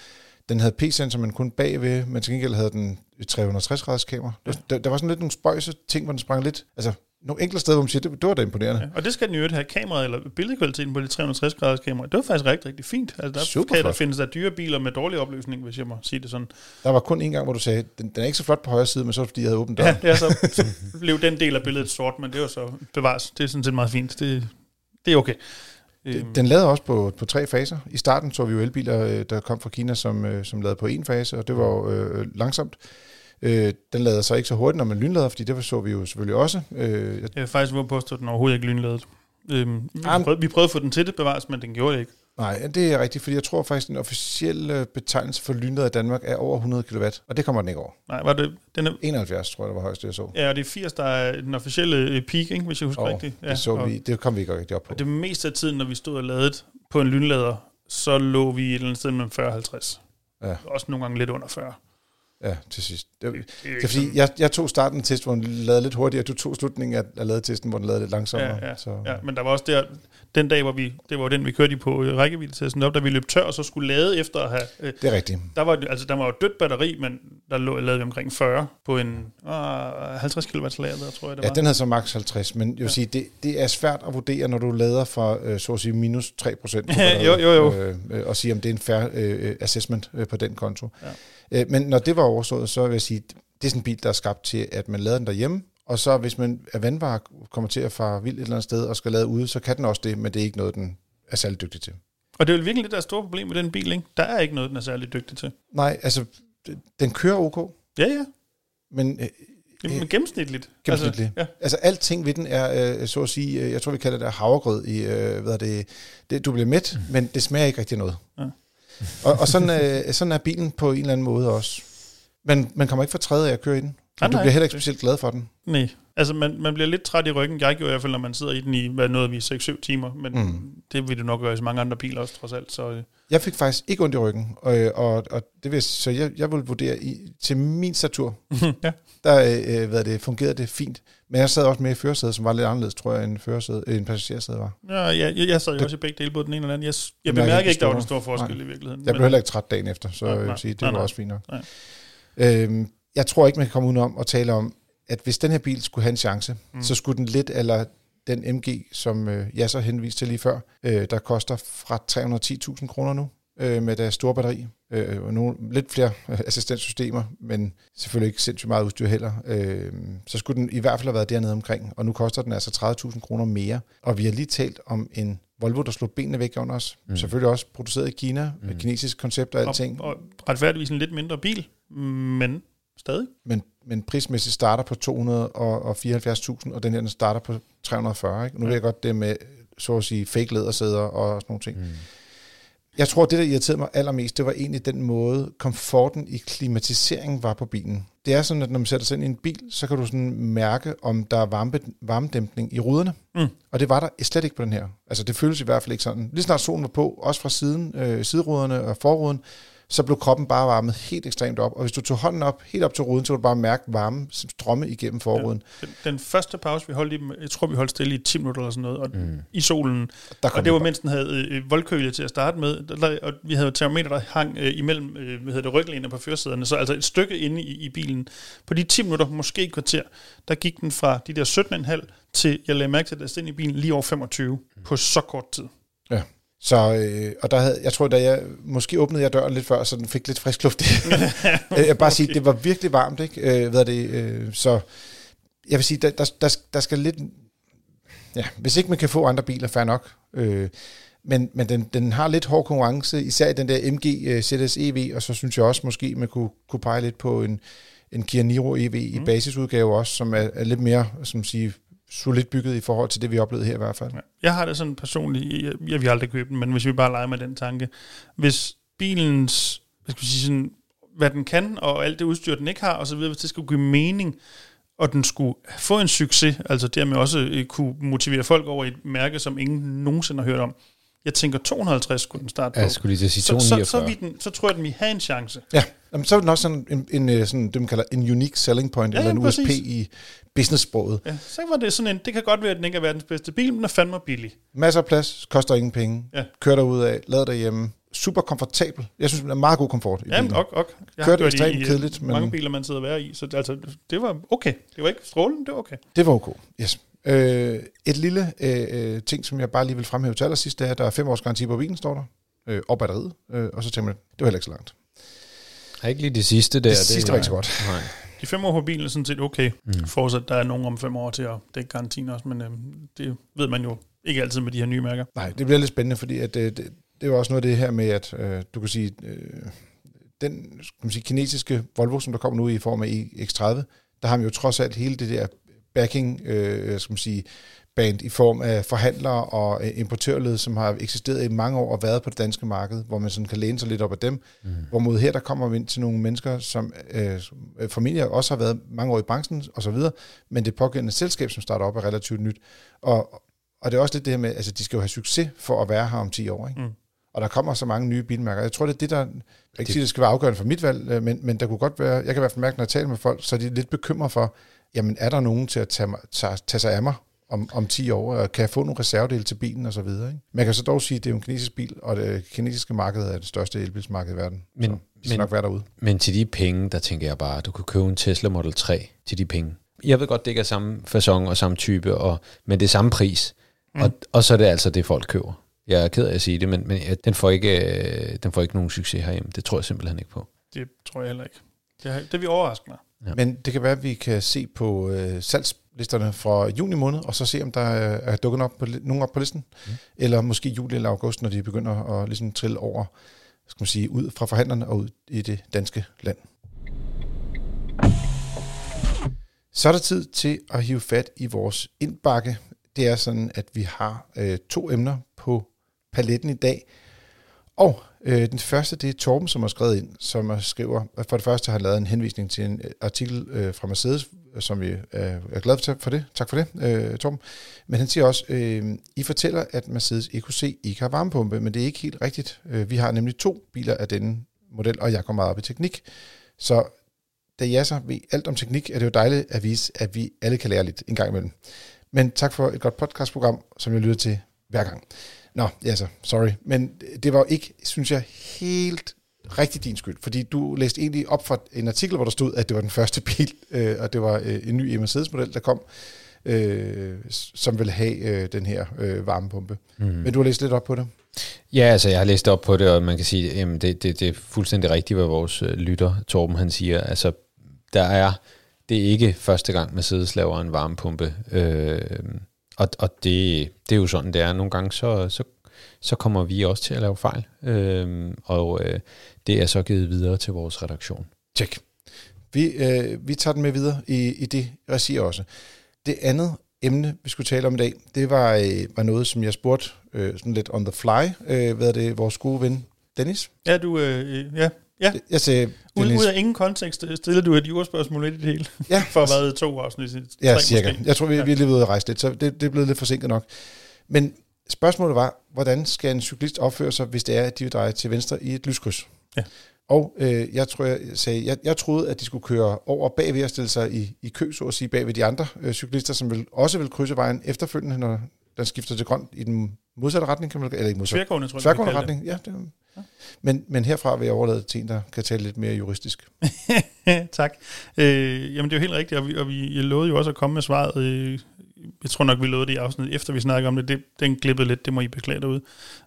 den havde P-sensor, men kun bagved, men til gengæld havde den et 360 graders kamera. Ja. Der, der, var sådan lidt nogle spøjse ting, hvor den sprang lidt, altså nogle enkelte steder, hvor man siger, det, det var da imponerende. Ja. Og det skal den jo have kamera, eller billedkvaliteten på de 360 graders kamera. Det var faktisk rigtig, rigtig fint. Altså, der Super kan der flot. findes der dyre biler med dårlig opløsning, hvis jeg må sige det sådan. Der var kun en gang, hvor du sagde, den, den er ikke så flot på højre side, men så fordi jeg havde åbent døren. Ja, ja så, så blev den del af billedet sort, men det var så bevares. Det er sådan set meget fint. Det, det er okay. Øhm, Den- Den lavede også på, på tre faser. I starten så vi jo elbiler, øh, der kom fra Kina, som, øh, som lavede på en fase, og det var jo øh, langsomt. Øh, den lavede så ikke så hurtigt, når man lynlader, fordi det så vi jo selvfølgelig også. Øh, jeg- Jeg faktisk våge påstå, at den overhovedet ikke lynladet. Øhm, vi, Jamen- prøvede, vi prøvede at få den til det bevares, men den gjorde det ikke. nej, det er rigtigt, fordi jeg tror faktisk, den officielle betegnelse for lynlader i Danmark er over 100 kW, og det kommer den ikke over. Nej, var det, den er, 71, tror jeg, det var højst, det jeg så. ja, og det er 80, der er den officielle øh, peak, ikke, hvis jeg husker Og rigtigt. Ja, det, så og, vi, det kom vi ikke rigtig op på. og det meste af tiden, når vi stod og ladet på en lynlader, så lå vi et eller andet sted mellem 40 og 50. Ja. Også nogle gange lidt under 40. Ja, til sidst. Det, Det, det, er det er fordi, jeg, jeg tog starten af test, hvor den lavede lidt hurtigere, du tog slutningen af, af ladetesten, hvor den lavede lidt langsommere. Ja, ja, så, Ja, men der var også der, den dag, hvor vi, det var den, vi kørte i på øh, rækkeviddetesten op, da vi løb tør, og så skulle lade efter at have... Øh, Det er rigtigt. der var, altså, der var jo dødt batteri, men der lå, lavede vi omkring 40 på en øh, 50 kW lader, tror jeg, det Ja, var. den havde så max 50, men jeg vil Ja. ja. sige, det, det er svært at vurdere, når du lader fra, øh, så at sige, minus 3 procent. Jo, jo, jo. Øh, øh, og sige, om det er en fair øh, assessment øh, på den konto. Ja. Øh, men når det var overstået, så vil jeg sige, det er sådan en bil, der er skabt til, at man lader den derhjemme, og så hvis man af vandvarer kommer til at fare vildt et eller andet sted og skal lade ude, så kan den også det, men det er ikke noget, den er særlig dygtig til. Og det er jo virkelig det, der er store problem med den bil, ikke? Der er ikke noget, den er særlig dygtig til. Nej, altså, den kører ok, Ja, ja. men øh, er gennemsnitligt. Gennemsnitligt. Altså, ja. Altså alting ved den er, øh, så at sige, øh, jeg tror vi kalder det havregrød i, øh, hvad er det, det, du bliver mæt, mm. men det smager ikke rigtig noget. Ja og og sådan, øh, sådan er bilen på en eller anden måde også. Men man kommer ikke for træde af at køre i den. Og du bliver heller ikke specielt glad for den. Nej, altså man, man bliver lidt træt i ryggen. Jeg gjorde i hvert fald, når man sidder i den i, hvad nåede vi, 6-7 timer. Men mm. Det vil du nok gøre i så mange andre biler også, trods alt. Så, øh, Jeg fik faktisk ikke ondt i ryggen, og, øh, og, og det vil, så jeg, jeg vil vurdere, i, til min statur, ja. der øh, hvad er det, fungerede det fint. Men jeg sad også med i førersædet, som var lidt anderledes, tror jeg, end, førersæde, end passagersædet var. Ja, ja, jeg, jeg sad jo også i begge dele på den ene eller anden. Jeg, jeg bemærker ikke der var den store forskel Nej. i virkeligheden. Jeg blev heller ikke træt dagen efter, så Nej, jeg vil sige, det Nej, var nej. også fint nok. Nej. Øhm, jeg tror ikke, man kan komme udenom at tale om, at hvis den her bil skulle have en chance, Mm. så skulle den lidt, eller den MG, som øh, jeg så henviste til lige før, øh, der koster fra 310.000 kroner nu, øh, med deres store batteri. Øh, og nogle, lidt flere øh, assistenssystemer, men selvfølgelig ikke sindssygt meget udstyr heller. Øh, så skulle den i hvert fald have været dernede omkring, og nu koster den altså 30.000 kroner mere. Og vi har lige talt om en Volvo, der slog benene væk under os. Mm. Selvfølgelig også produceret i Kina, Mm. mm. kinesisk koncept og alting. Og, og retfærdigvis en lidt mindre bil, men stadig. men, men prismæssigt starter på 274.000, og den her den starter på 340. Ikke? Nu ved jeg godt det med, så at sige, fake lædersæder og sådan nogle ting. Mm. Jeg tror, det, der irriterede mig allermest, det var egentlig den måde, komforten i klimatiseringen var på bilen. Det er sådan, at når man sætter sig ind i en bil, så kan du sådan mærke, om der er varme, varmedæmpning i ruderne. Mm. Og det var der slet ikke på den her. Altså, det føles i hvert fald ikke sådan. Lige snart solen var på, også fra siden, øh, sideruderne og forruden, så blev kroppen bare varmet helt ekstremt op. Og hvis du tog hånden op, helt op til ruden, så kunne du bare mærke varme strømme igennem forruden. Den, den første pause, vi holdt i, jeg tror, vi holdt stille i 10 minutter eller sådan noget, og Mm. i solen. Der Og det var, mens den havde øh, voldkøle til at starte med, der- og vi havde termometer, der hang øh, imellem øh, hvad hedder det, ryglænet på førersæderne, så altså et stykke inde i, i bilen. På de 10 minutter, måske et kvarter, der gik den fra de der 17,5 til, jeg lagde mærke til, at der stod ind i bilen lige over 25 på så kort tid. Så, øh, og der havde, jeg tror, da jeg, måske åbnede jeg døren lidt før, så den fik lidt frisk luft. Jeg vil bare sige, det var virkelig varmt, ikke? Øh, hvad er det, øh, så jeg vil sige, der, der, der, der skal lidt, ja, hvis ikke man kan få andre biler, fair nok. Øh, men men den, den har lidt hård konkurrence, især i den der MG øh, ZS EV, og så synes jeg også, måske man kunne, kunne pege lidt på en, en Kia Niro EV i basisudgave også, som er, er lidt mere, som sige, solidt bygget i forhold til det, vi oplevede her i hvert fald. Ja. Jeg har det sådan personligt, jeg, jeg vil aldrig købe den, men hvis vi bare leger med den tanke, hvis bilens, hvad skal vi sige, sådan, hvad den kan, og alt det udstyr, den ikke har, og så videre, hvis det skulle give mening, og den skulle få en succes, altså dermed også øh, kunne motivere folk over et mærke, som ingen nogensinde har hørt om. Jeg tænker 250 skulle den starte på. Jeg skulle lige til at sige så, så, 249. så, vi den, så tror jeg, at den vil have en chance. Ja, jamen, så er den også sådan en, en, øh, sådan, det man kalder en unique selling point, Ja, ja, eller ja, en USP i business-sproget. Ja, så var det sådan en, det kan godt være, at den ikke er verdens bedste bil, men den er fandme billig. Masser af plads, koster ingen penge, Ja. kører derud af, lad derhjemme, super komfortabel. Jeg synes, den er meget god komfort i Ja, bilen. ok, ok. Jeg Kørte kørt ekstremt i, kedeligt, men- Mange biler, man sidder og være i, så det, altså, det var okay. Det var ikke strålende, det var okay. Det var okay, yes. Øh, et lille øh, øh, ting, som jeg bare lige vil fremhæve til allersidst, det er, at der er fem års garanti på bilen, står der, øh, og batteriet, øh, og så tænker man, det var heller ikke så langt. Er ikke lige det sidste der? Det sidste var ikke så godt. Nej. De fem år på bilen er sådan set okay. Mm. Forudsat, der er nogen om fem år til at dække garantien også, men øhm, det ved man jo ikke altid med de her nye mærker. Nej, det bliver lidt spændende, fordi at, øh, det, det var også noget af det her med, at øh, du kan sige, øh, den skal man sige, kinesiske Volvo, som der kommer nu i form af X30, der har man jo trods alt hele det der backing, øh, skal man sige, band i form af forhandlere og øh, importørled, som har eksisteret i mange år og været på det danske marked, hvor man sådan kan læne sig lidt op af dem. Mm. Hvorimod her, der kommer vi ind til nogle mennesker, som øh, formentlig også har været mange år i branchen og så videre, men det pågældende selskab, som starter op, er relativt nyt. Og, og det er også lidt det her med, altså de skal jo have succes for at være her om 10 år, ikke? Mm. Og der kommer så mange nye bilmærker. Jeg tror, det er det, der... Jeg kan ikke sige, det skal være afgørende for mit valg, øh, men, men der kunne godt være... Jeg kan i hvert fald mærke, når jeg taler med folk, så er de lidt bekymret for, jamen er der nogen til at tage, tage, tage sig af mig om, om 10 år, og kan jeg få nogle reservedele til bilen og så videre. Ikke? Man kan så dog sige, at det er en kinesisk bil, og det kinesiske marked er det største elbilsmarked i verden. Men- så vi skal men- nok være derude. Men til de penge, der tænker jeg bare, at du kan købe en Tesla Model 3 til de penge. Jeg ved godt, det ikke er samme fasong og samme type, og, men det er samme pris. Mm. Og, og så er det altså det, folk køber. Jeg er ked af at sige det, men, men ja, den, får ikke, øh, den får ikke nogen succes herhjemme. Det tror jeg simpelthen ikke på. Det tror jeg heller ikke. Det, har- det vil overraske mig. Ja. Men det kan være, at vi kan se på øh, salgslisterne fra juni måned, og så se, om der er, er dukket op på, nogen op på listen. Mm. Eller måske juli eller august, når de begynder at ligesom trille over, skal man sige, ud fra forhandlerne og ud i det danske land. Så er der tid til at hive fat i vores indbakke. Det er sådan, at vi har øh, to emner på paletten i dag. Og øh, den første, det er Torben, som har skrevet ind, som er- skriver, at for det første har han lavet en henvisning til en øh, artikel øh, fra Mercedes, øh, som vi øh, er glade for, for det. Tak for det, øh, Torben. Men han siger også, øh, I fortæller, at Mercedes EQC ikke har varmepumpe, men det er ikke helt rigtigt. Øh, vi har nemlig to biler af denne model, og jeg går meget op i teknik. Så da jeg så ved alt om teknik, er det jo dejligt at vise, at vi alle kan lære lidt en gang imellem. Men tak for et godt podcastprogram, som jeg lytter til hver gang. Nå, ja så, sorry. Men det var jo ikke, synes jeg, helt rigtig din skyld, fordi du læste egentlig op fra en artikel, hvor der stod, at det var den første bil, øh, og det var øh, en ny Mercedes-model, der kom, øh, som ville have øh, den her øh, varmepumpe. Mm. Men du har læst lidt op på det. Ja, altså jeg har læst op på det, og man kan sige, at det, det, det er fuldstændig rigtigt, hvad vores øh, lytter, Torben, han siger. Altså, der er, det er ikke første gang, Mercedes laver en varmepumpe. Øh, og og det, det er jo sådan, det er. Nogle gange, så, så, så kommer vi også til at lave fejl. Øh, og øh, det er så givet videre til vores redaktion. Tjek. Vi, øh, vi tager den med videre i, i det regi også. Det andet emne, vi skulle tale om i dag, det var, øh, var noget, som jeg spurgte øh, sådan lidt on the fly, øh, hvad er det, vores gode ven Dennis. Ja, du, øh, ja, ja. Jeg sagde, Ud, Dennis, ud af ingen kontekst øh, stiller du et jordspørgsmål lidt i det hele. ja, For at været to afsnit. Tre ja, cirka. Måske. Jeg tror, vi, vi er lige ude at rejse lidt, så det, det er blevet lidt forsinket nok. Men spørgsmålet var, hvordan skal en cyklist opføre sig, hvis det er, at de vil dreje til venstre i et lyskryds? Ja. Og øh, jeg, tror, jeg, sagde, jeg, jeg troede, at de skulle køre over bagved og stille sig i, i kø, så at sige, bagved de andre øh, cyklister, som vil, også vil krydse vejen efterfølgende, når den skifter til grøn i den modsatte retning, kan man, eller ikke modsatte, Tværgående, tror jeg, tværgående retning. Ja, det, ja. Men, men herfra vil jeg overlade til en, der kan tale lidt mere juristisk. det. tak. Øh, jamen, det er jo helt rigtigt, og vi, og vi lovede jo også at komme med svaret. Øh, jeg tror nok, vi lovede det i afsnit, efter vi snakkede om det. det den glippede lidt, det må I beklage derude.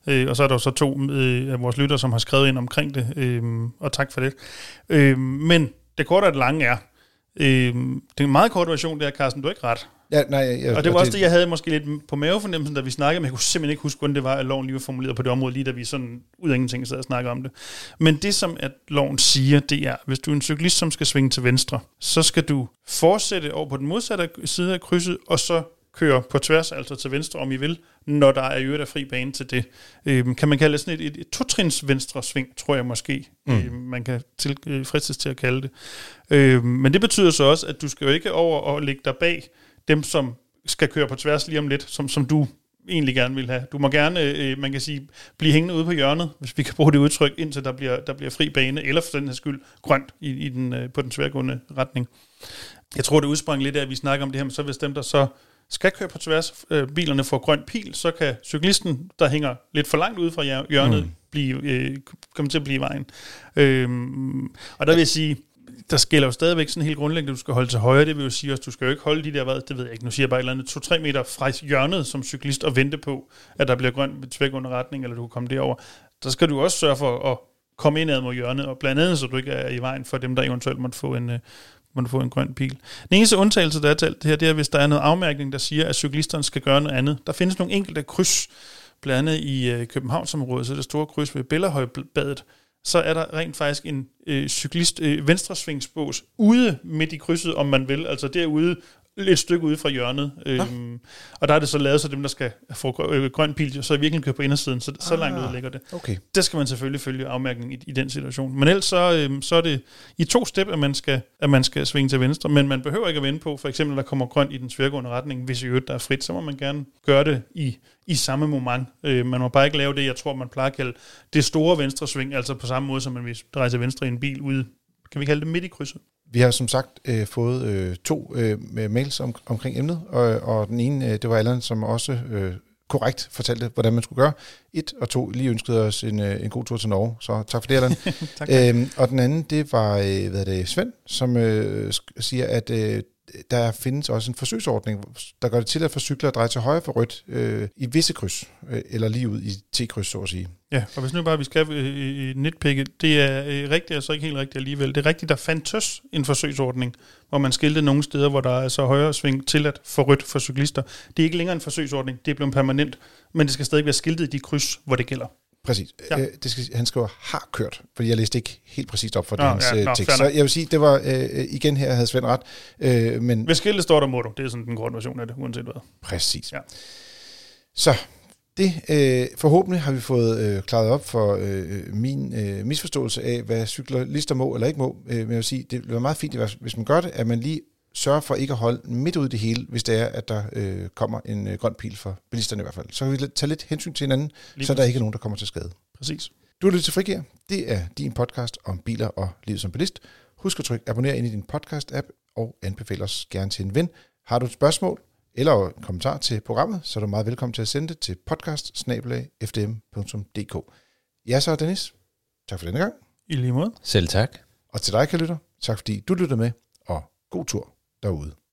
Øh, og så er der jo så to øh, af vores lytter, som har skrevet ind omkring det, øh, og tak for det. Øh, men det korte og det lange er, Øh, det er en meget kort version, det er, Carsten, du er ikke ret. Ja, nej, ja, Og det var også det, jeg havde måske lidt på mavefornemmelsen, da vi snakkede, men jeg kunne simpelthen ikke huske, hvordan det var, at loven lige var formuleret på det område, lige da vi sådan ud af ingenting sad og snakkede om det. Men det, som at loven siger, det er, hvis du er en cyklist, som skal svinge til venstre, så skal du fortsætte over på den modsatte side af krydset, og så køre på tværs, altså til venstre, om I vil, når der er i øvrigt fri bane til det. Øhm, kan man kalde det sådan et, et, et totrins venstre sving, tror jeg måske, mm. øhm, man kan til, øh, fristes til at kalde det. Øhm, men det betyder så også, at du skal jo ikke over og lægge dig bag dem, som skal køre på tværs lige om lidt, som, som du egentlig gerne vil have. Du må gerne, øh, man kan sige, blive hængende ude på hjørnet, hvis vi kan bruge det udtryk, indtil der bliver, der bliver fri bane, eller for den her skyld grønt i, i den, øh, på den tværgående retning. Jeg tror, det udsprang lidt af, at vi snakker om det her, men så hvis dem, der så skal køre på tværs, øh, bilerne får grøn pil, så kan cyklisten, der hænger lidt for langt ude fra hjørnet, mm. blive, øh, komme til at blive i vejen. Øhm, og der vil jeg sige, der skiller jo stadigvæk sådan helt grundlæggende, at du skal holde til højre. Det vil jo sige, at du skal jo ikke holde de der, hvad, det ved jeg ikke, nu siger jeg bare et eller andet, 2-3 meter fra hjørnet som cyklist og vente på, at der bliver grøn tvæk under retning, eller du kan komme derover. Der skal du også sørge for at komme ind ad mod hjørnet, og blandt andet, så du ikke er i vejen for dem, der eventuelt måtte få en, må du få en grøn pil. Den eneste undtagelse, der er til det her, det er, hvis der er noget afmærkning, der siger, at cyklisterne skal gøre noget andet. Der findes nogle enkelte kryds, blandt andet i øh, Københavnsområdet, så det store kryds ved Bellerhøjbadet, så er der rent faktisk en øh, cyklist øh, venstresvingsbås ude midt i krydset, om man vil, altså derude et stykke ude fra hjørnet. Øhm, og der er det så lavet, så dem, der skal få grøn pil, så virkelig kører på indersiden, så, så langt ud ah, ligger det. Okay. Der skal man selvfølgelig følge afmærkning i, i den situation. Men ellers så, øhm, så er det i to step, at man, skal, at man skal svinge til venstre, men man behøver ikke at vende på, for eksempel, der kommer grønt i den tværgående retning, hvis i øvrigt der er frit, så må man gerne gøre det i, i samme moment. Øh, man må bare ikke lave det, jeg tror, man plejer at kalde det store venstre sving, altså på samme måde, som man vil dreje til venstre i en bil ude, kan vi kalde det midt i krydset. Vi har som sagt øh, fået øh, to øh, mails om, omkring emnet, og, og den ene, øh, det var Allan, som også øh, korrekt fortalte, hvordan man skulle gøre. Et og to lige ønskede os en, øh, en god tur til Norge, så tak for det, Allan. tak. Øhm, og den anden, det var øh, hvad er det, Svend, som øh, siger, at øh, der findes også en forsøgsordning, der gør det til at cykler at dreje til højre for rødt øh, i visse kryds, øh, eller lige ud i T-kryds, så at sige. Ja, og hvis nu bare vi skal øh, i netpikke, det er øh, rigtigt, og så ikke helt rigtigt alligevel. Det er rigtigt, der fandtes en forsøgsordning, hvor man skilte nogle steder, hvor der er så højre sving til at få rødt for cyklister. Det er ikke længere en forsøgsordning, det er blevet permanent, men det skal stadig være skiltet i de kryds, hvor det gælder. Præcis. Ja. Øh, det skal, han skriver har kørt, fordi jeg læste ikke helt præcist op for Nå, hans ja, øh, nå, tekst. Så jeg vil sige, det var øh, igen her, havde Svend ret. Øh, men Hvis skiltet står der, må du. Det er sådan den korte version af det, uanset hvad. Præcis. Ja. Så det øh, forhåbentlig har vi fået øh, klaret op for øh, min øh, misforståelse af, hvad cyklister må eller ikke må. Øh, men jeg vil sige, det bliver meget fint, hvis man gør det, at man lige sørge for ikke at holde midt ud i det hele, hvis det er, at der øh, kommer en øh, grøn pil for bilisterne i hvert fald. Så kan vi tage lidt hensyn til hinanden, Lige så der ikke er nogen, der kommer til skade. Præcis. Du er lidt til Frigir. Det er din podcast om biler og livet som bilist. Husk at trykke abonner ind i din podcast-app og anbefale os gerne til en ven. Har du et spørgsmål eller en kommentar til programmet, så er du meget velkommen til at sende det til podcast Ja, så Dennis. Tak for denne gang. I lige måde. Selv tak. Og til dig, kan lytter. Tak fordi du lytter med, og god tur derude.